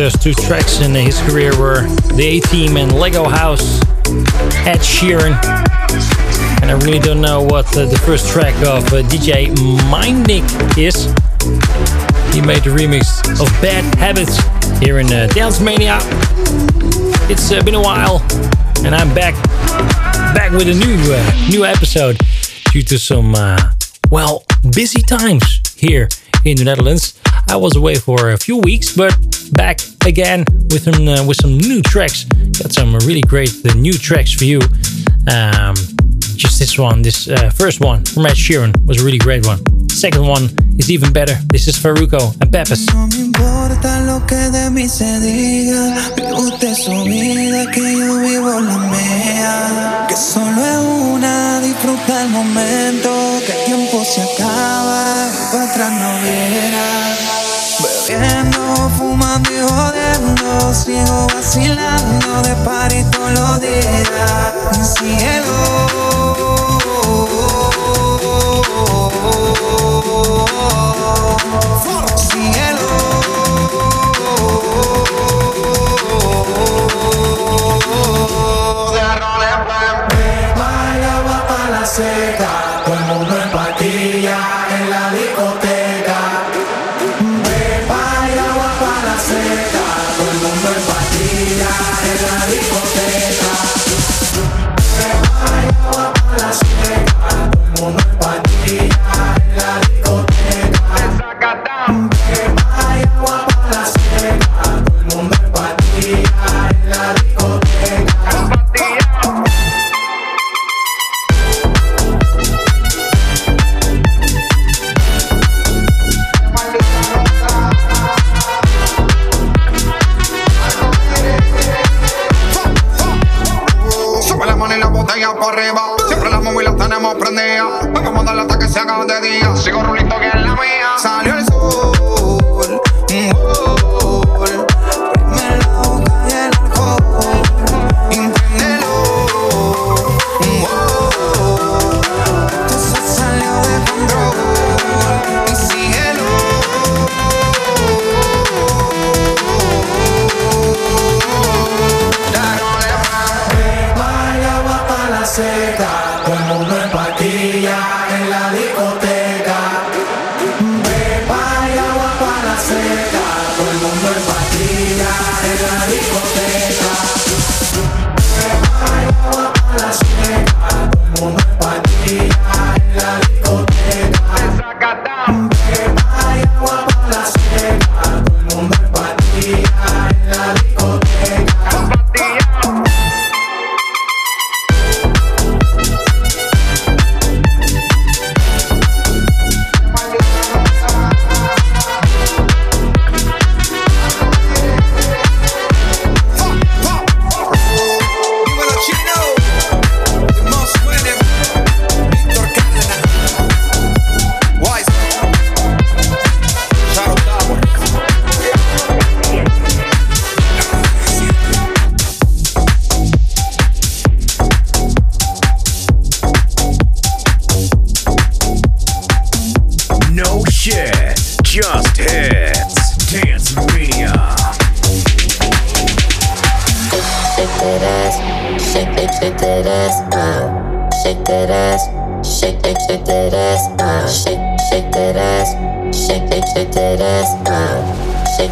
First two tracks in his career were The A Team and Lego House, Ed Sheeran. And I really don't know what uh, the first track of uh, DJ Mindnick is. He made the remix of Bad Habits here in uh, Dance Mania. It's uh, been a while, and I'm back, back with a new uh, new episode due to some uh, well busy times here in the Netherlands. I was away for a few weeks, but back again with some uh, with some new tracks. Got some really great uh, new tracks for you. Um, just this one, this uh, first one from Ed Sheeran was a really great one. Second one is even better. This is Farruko and viera. Bebiendo, Fumando y jodiendo, sigo vacilando de party todos los días. Cielo. For cielo. De la rola, Baila, va para la seca.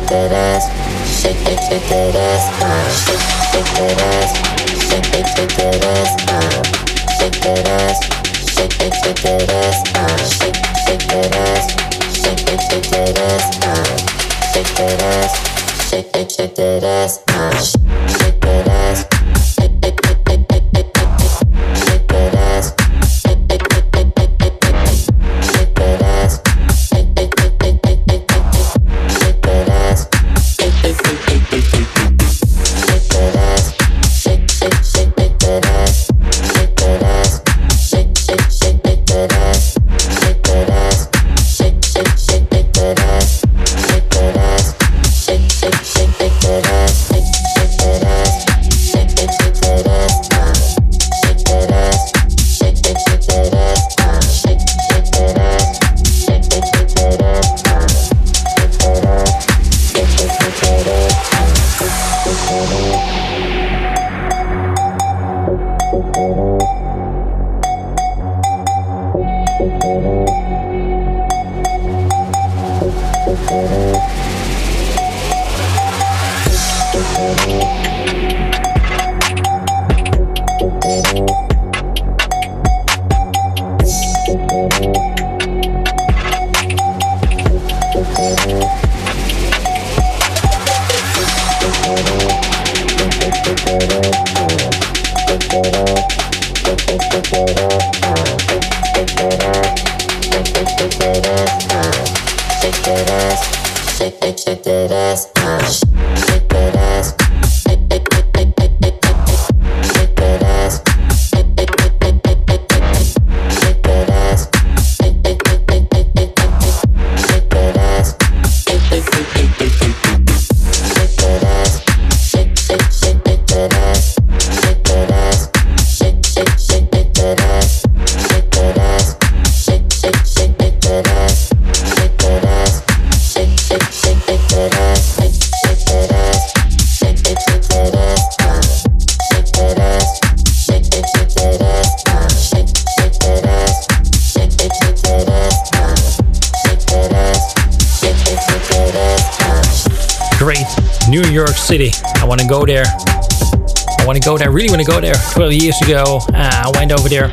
that ass, shake it, shake that ass, uh, shake, shake that ass, shake it, shake that ass, uh, shake that ass, shake it, shake that ass, uh, shake, shake that ass, shake it, shake that ass, uh, shake that ass, shake it, shake that ass, uh. road. I really want to go there. 12 years ago, uh, I went over there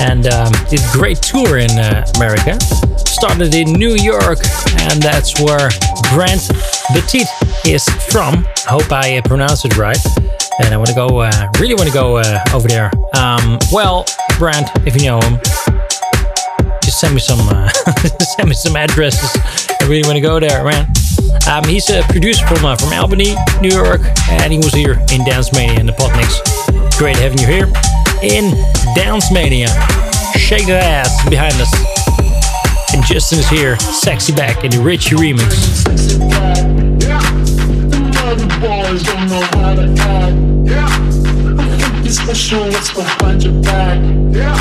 and um, did a great tour in uh, America. Started in New York, and that's where Brent Petit is from. Hope I uh, pronounced it right and I want to go. Uh, really want to go uh, over there. Um, well, Brent, if you know him, just send me some. Uh, send me some addresses. I really want to go there, man. Um, he's a producer from uh, from Albany, New York, and he was here in Dance Mania in the Potmix. Great having you here in Dance Mania. Shake that ass behind us. And Justin is here, sexy back in the Richie remix special what's behind your back. Yeah.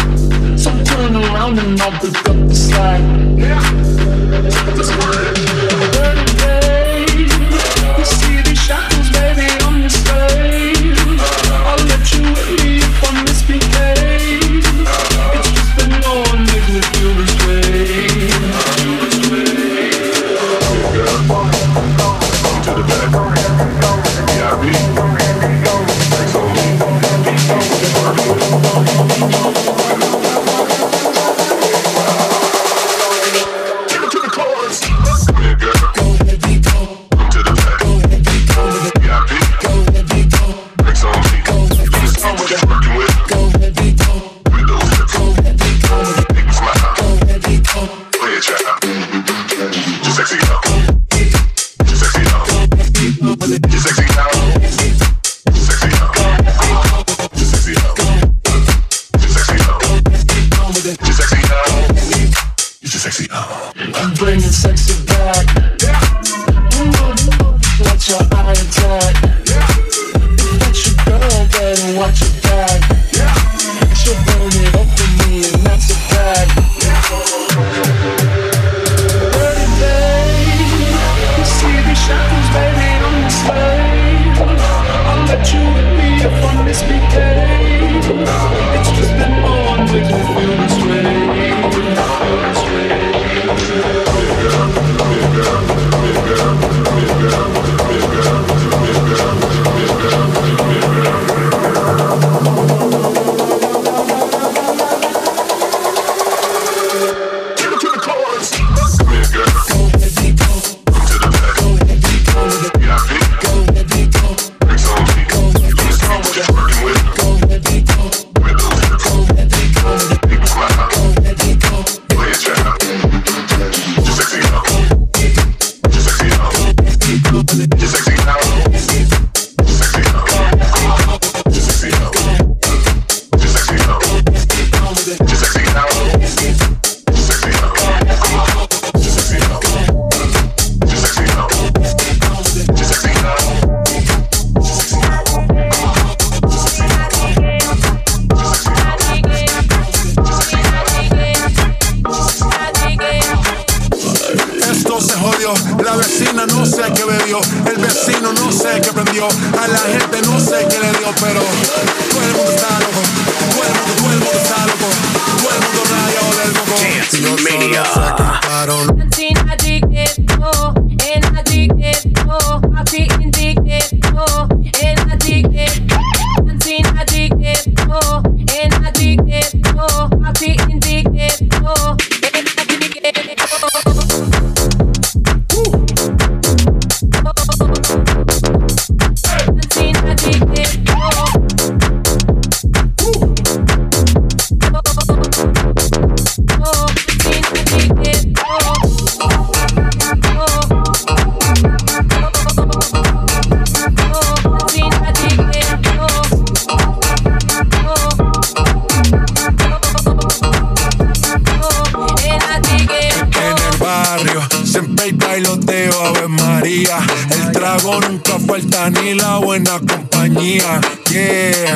So turn around and I'll pick up the slack. Yeah. Ni la buena compañía. Yeah.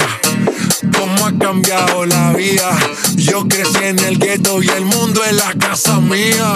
Cómo ha cambiado la vida. Yo crecí en el gueto y el mundo es la casa mía.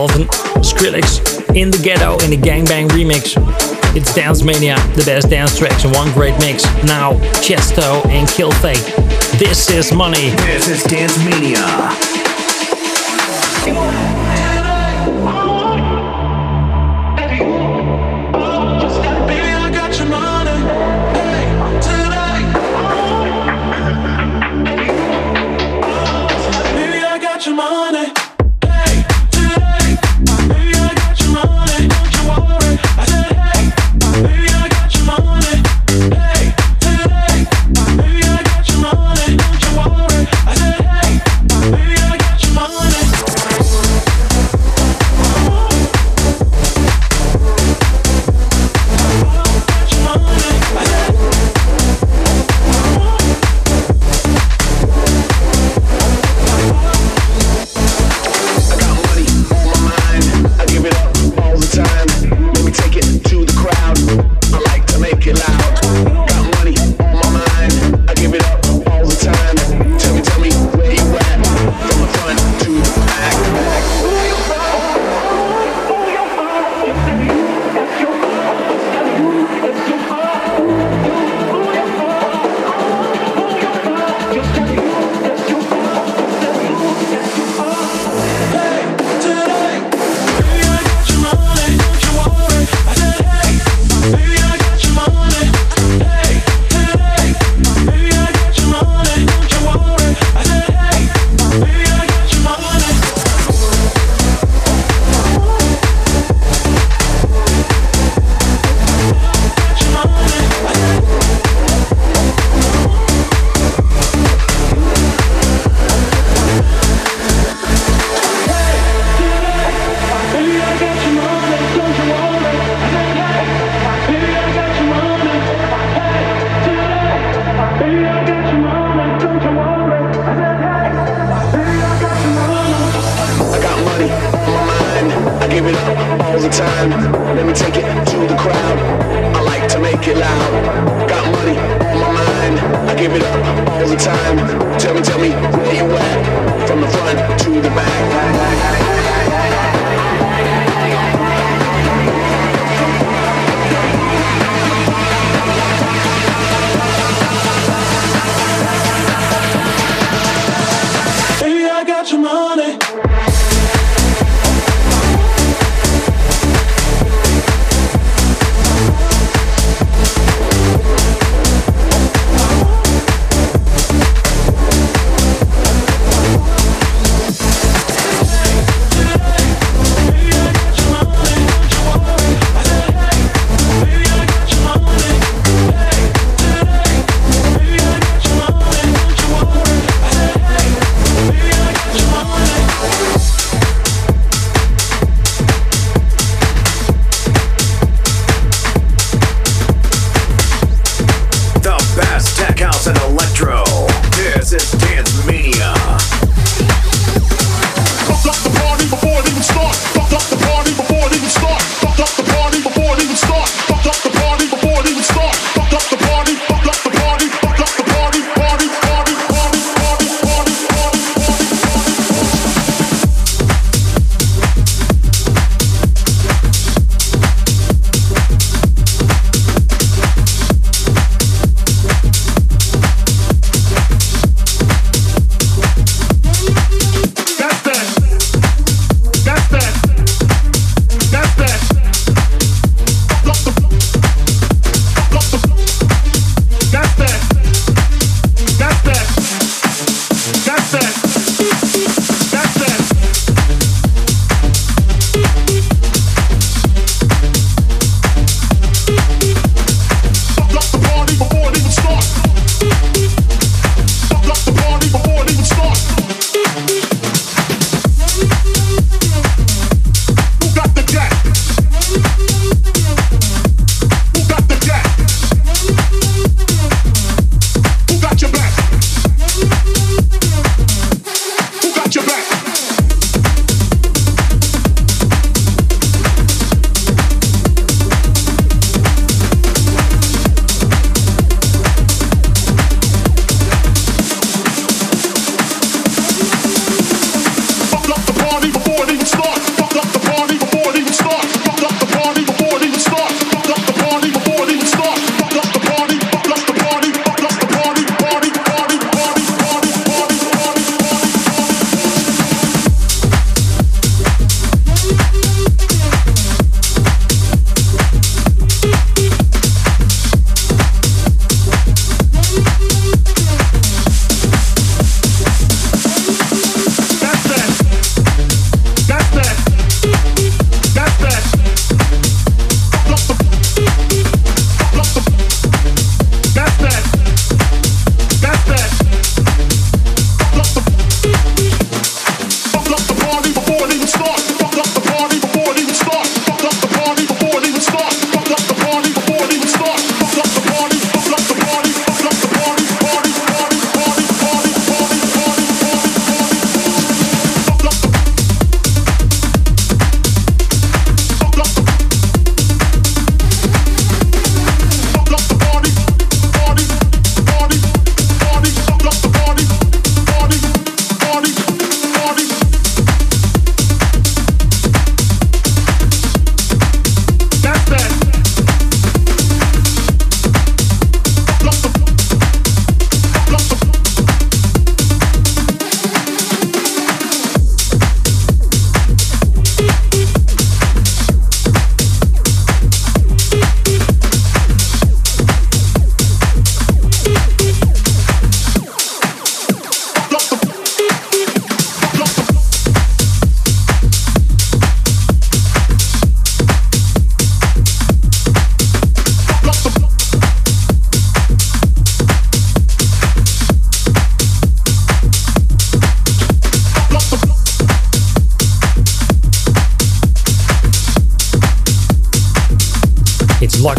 Dolphin, Skrillex, In the Ghetto in the Gangbang remix. It's Dance Mania, the best dance tracks in one great mix. Now, Chesto and Killface. This is Money. This is Dance Mania.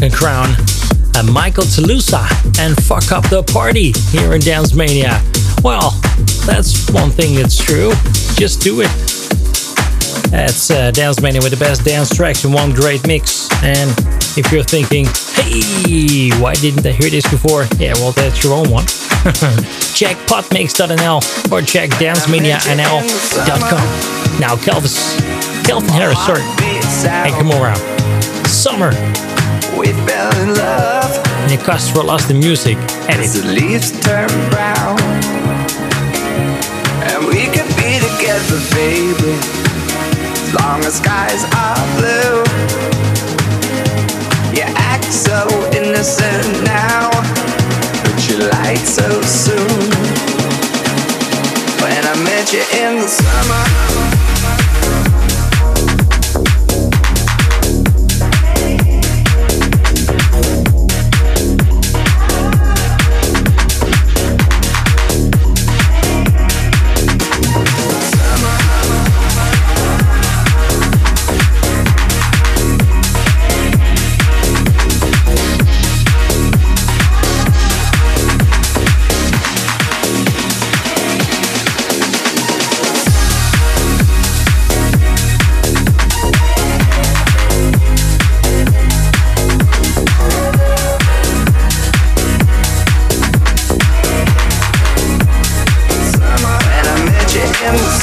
Morgan Crown, and Michael Toulousa and Fuck Up the Party here in Dance Mania. Well, that's one thing that's true. Just do it. That's uh, Dance Mania with the best dance tracks in one great mix. And if you're thinking, hey, why didn't I hear this before? Yeah, well, that's your own one. check potmix.nl or check dancemanianl.com. Now, Kelvis, Calvin Harris, sorry, hey, and Kimura. Summer. We fell in love And it costs for lost in music. Edit. as the leaves turn brown. And we could be together, baby, as long as skies are blue. You act so innocent now, but you lied so soon. When I met you in the summer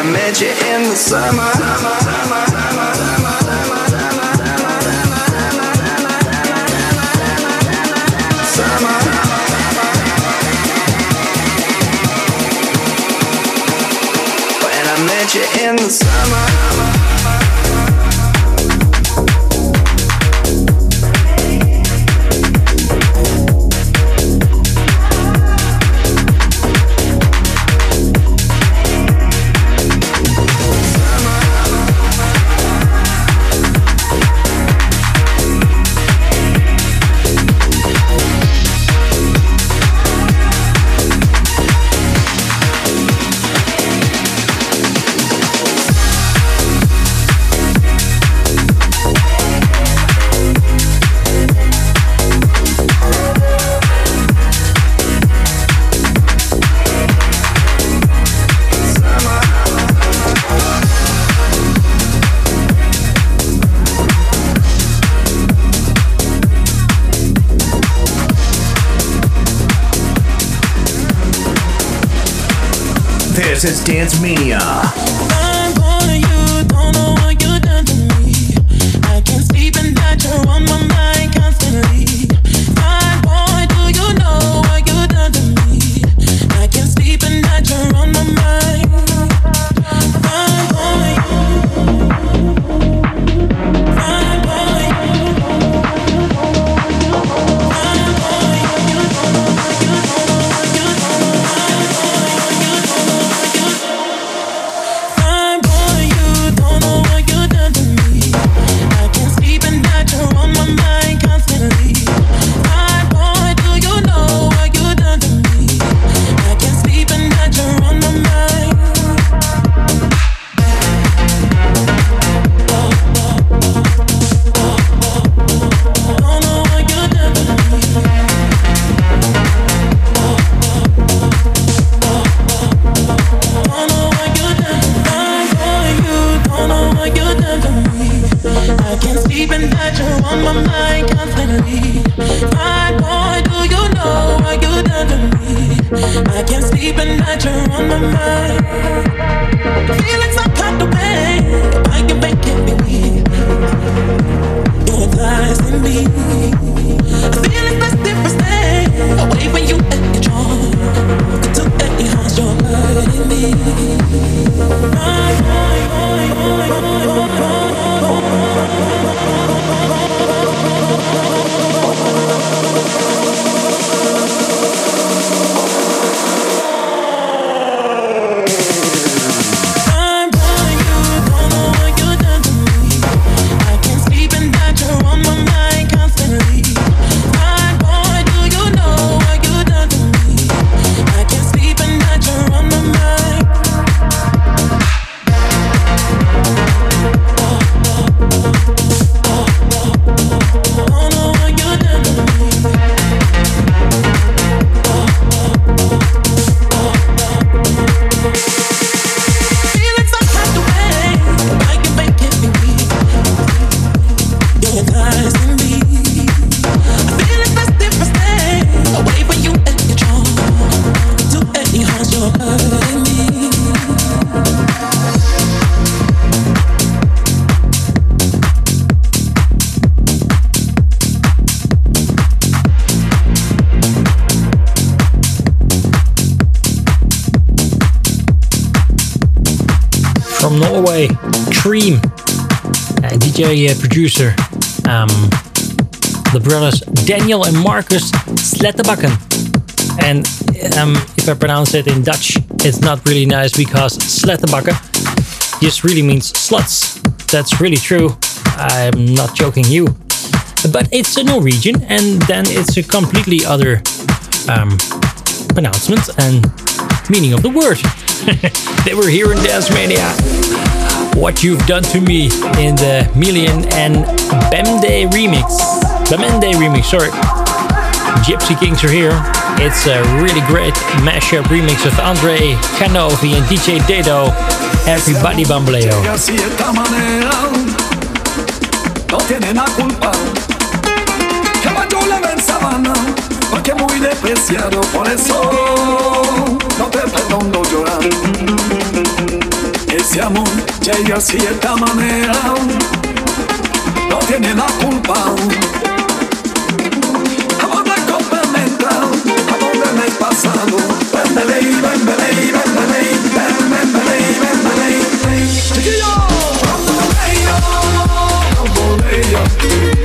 I met you in the summer. Summer. When I met you in the summer. Is Dance Mania. Producer, um, the brothers Daniel and Marcus Slettebakken. And um, if I pronounce it in Dutch, it's not really nice because Slettebakken just really means sluts. That's really true. I'm not joking you. But it's a Norwegian, and then it's a completely other um, pronouncement and meaning of the word. they were here in Dance Mania. What You've Done to Me in the Million and Bemde remix. Bemende remix, sorry. Gypsy Kings are here. It's a really great mashup remix of Andre Canovi and DJ Dado. Everybody culpa. Que muy despreciado, por este amor así de esta manera, no tiene la culpa. ¿A dónde complementa? ¿A dónde me he pasado? Ven, belé, ven, belé, ven, ven, ven, ven, chiquillo. Vamos, vamos.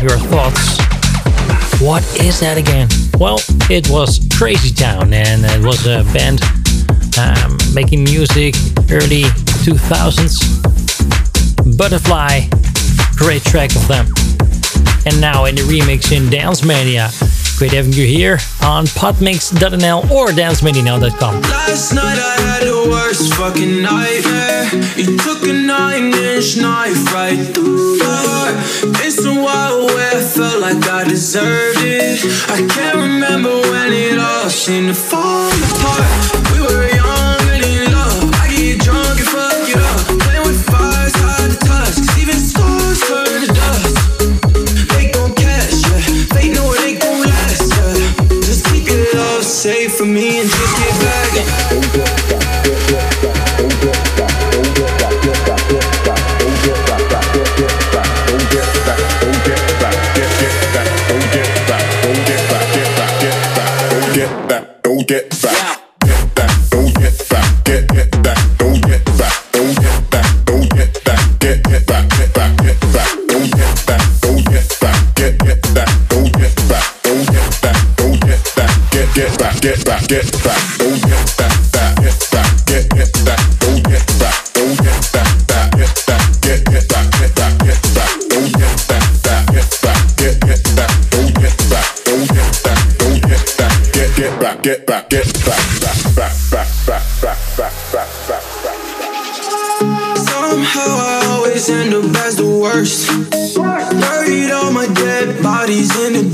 your thoughts. What is that again? Well, it was Crazy Town, and it was a band um, making music early 2000s. Butterfly, great track of them. And now in the remix in Dance Mania, Great having you here on potmix.nl or dancemedino.com. Last night I had the worst fucking nightmare. You took a nine inch knife right through. It's a while where I felt like I deserved it. I can't remember when it all seemed to fall apart.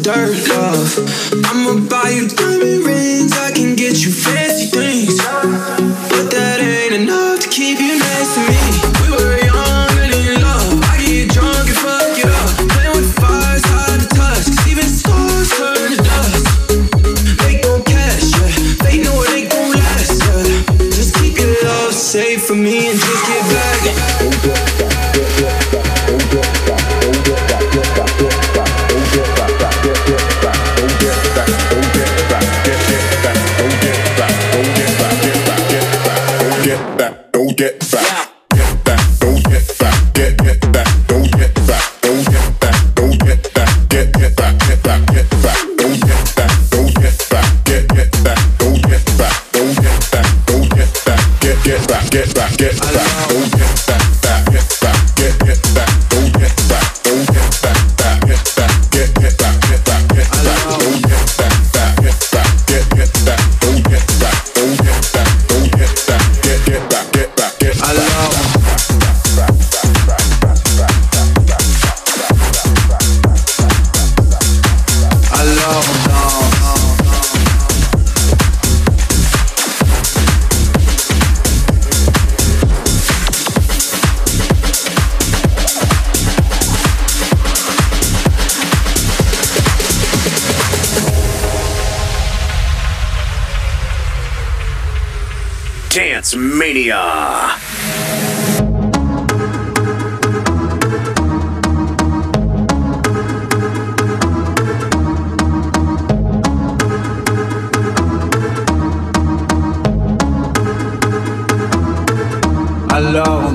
dirt off. I'ma buy you diamond rings, I can get you famous. Love.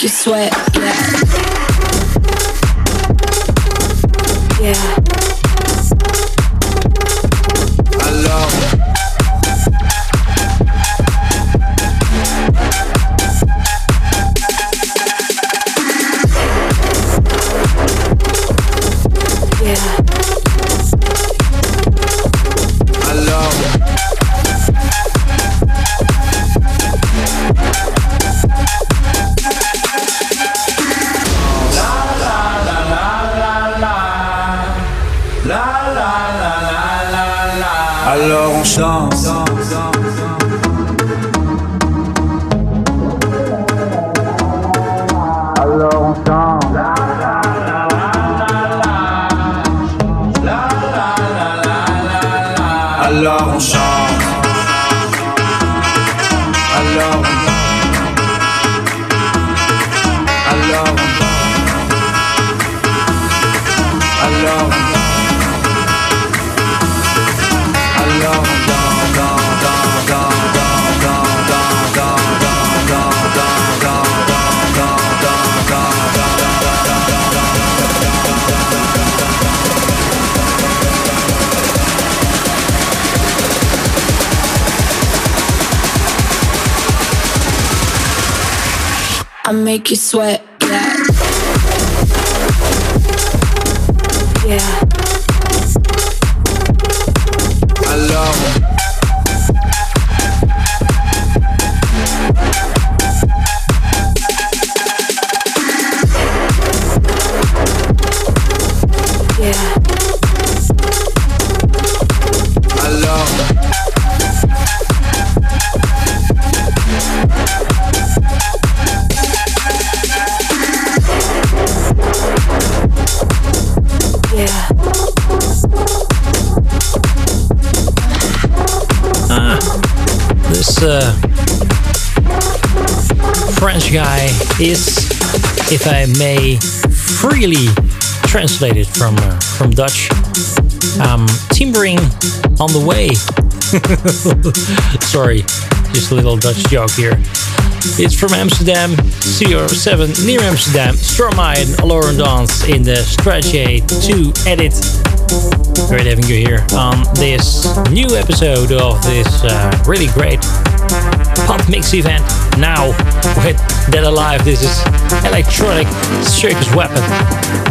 make you sweat. Make you sweat, yeah. Yeah. Is, if I may freely translate it from uh, from Dutch, um, timbering on the way. Sorry, just a little Dutch joke here. It's from Amsterdam, CR7 near Amsterdam, Stromae and Lauren Dance in the Stretch 2 edit. Great having you here on this new episode of this uh, really great Potmix event. Now with Dead Alive, this is Electronic Circus Weapon.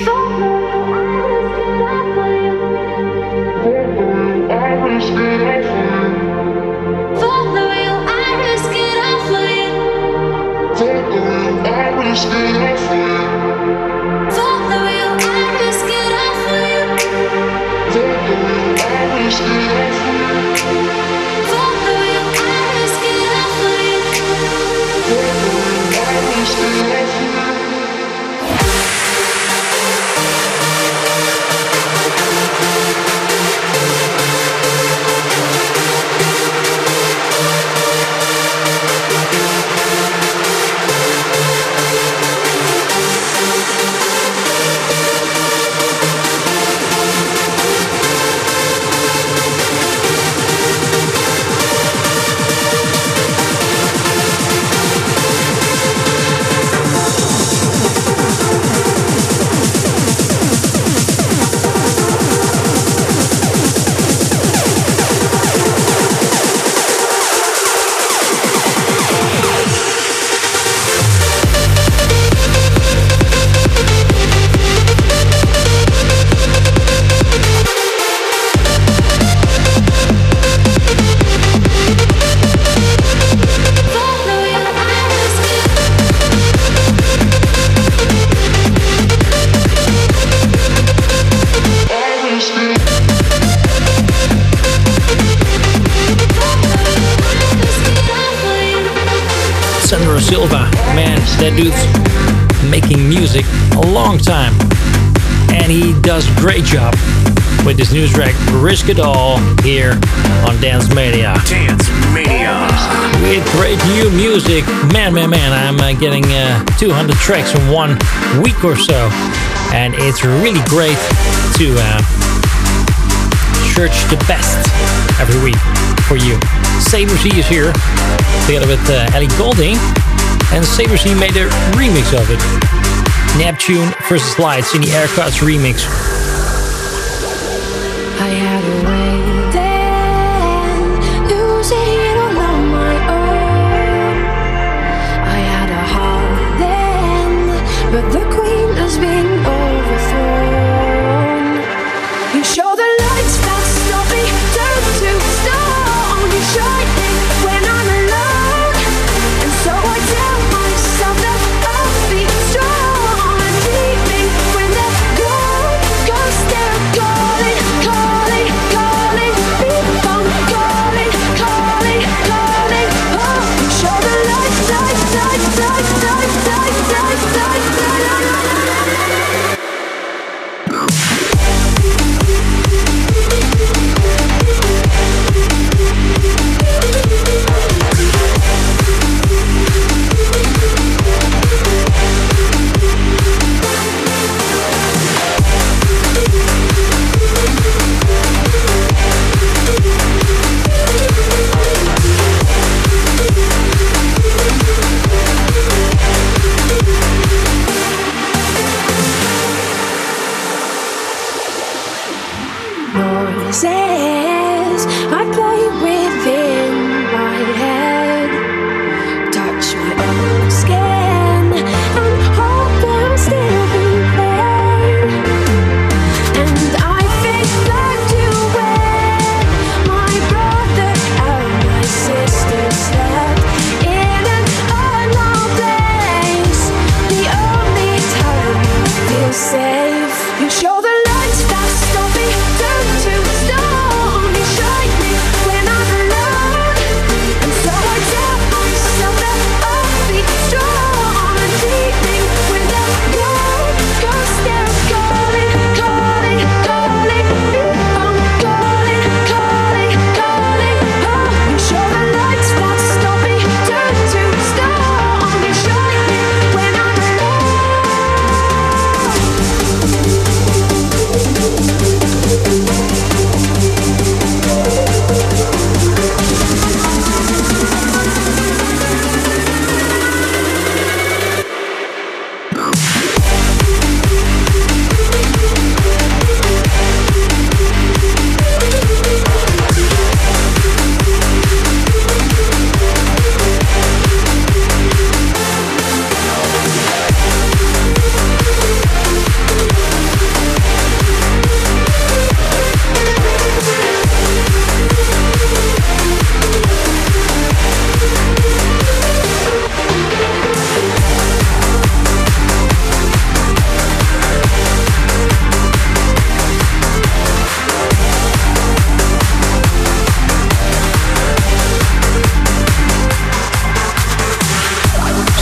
Sandro And he does a great job with this new track, Risk It All, here on Dance Mania. Dance Mania. With great new music. Man, man, man, I'm uh, getting uh, 200 tracks in one week or so. And it's really great to uh, search the best every week for you. Saber C is here together with uh, Ellie Goulding. And Saber C made a remix of it. Neptune versus Lights in the Aircuts remix. voices I play with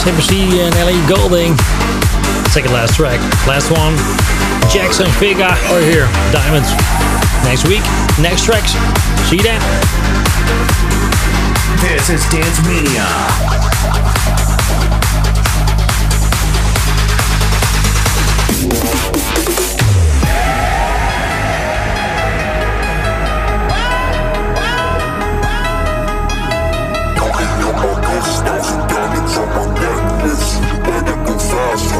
Timber and Ellie Goulding. Second last track. Last one. Jackson Figa are here. Diamonds. Next week, next tracks. See you then. This is Dance Mania.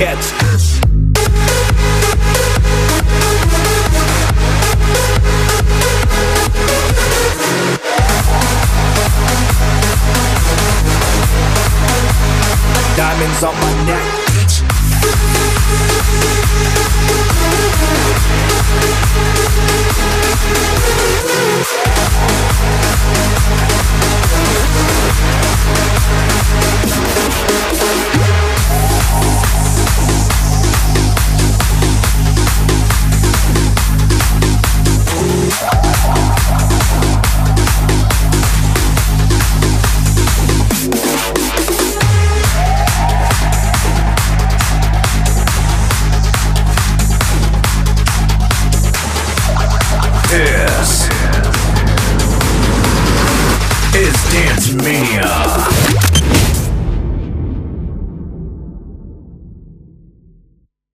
you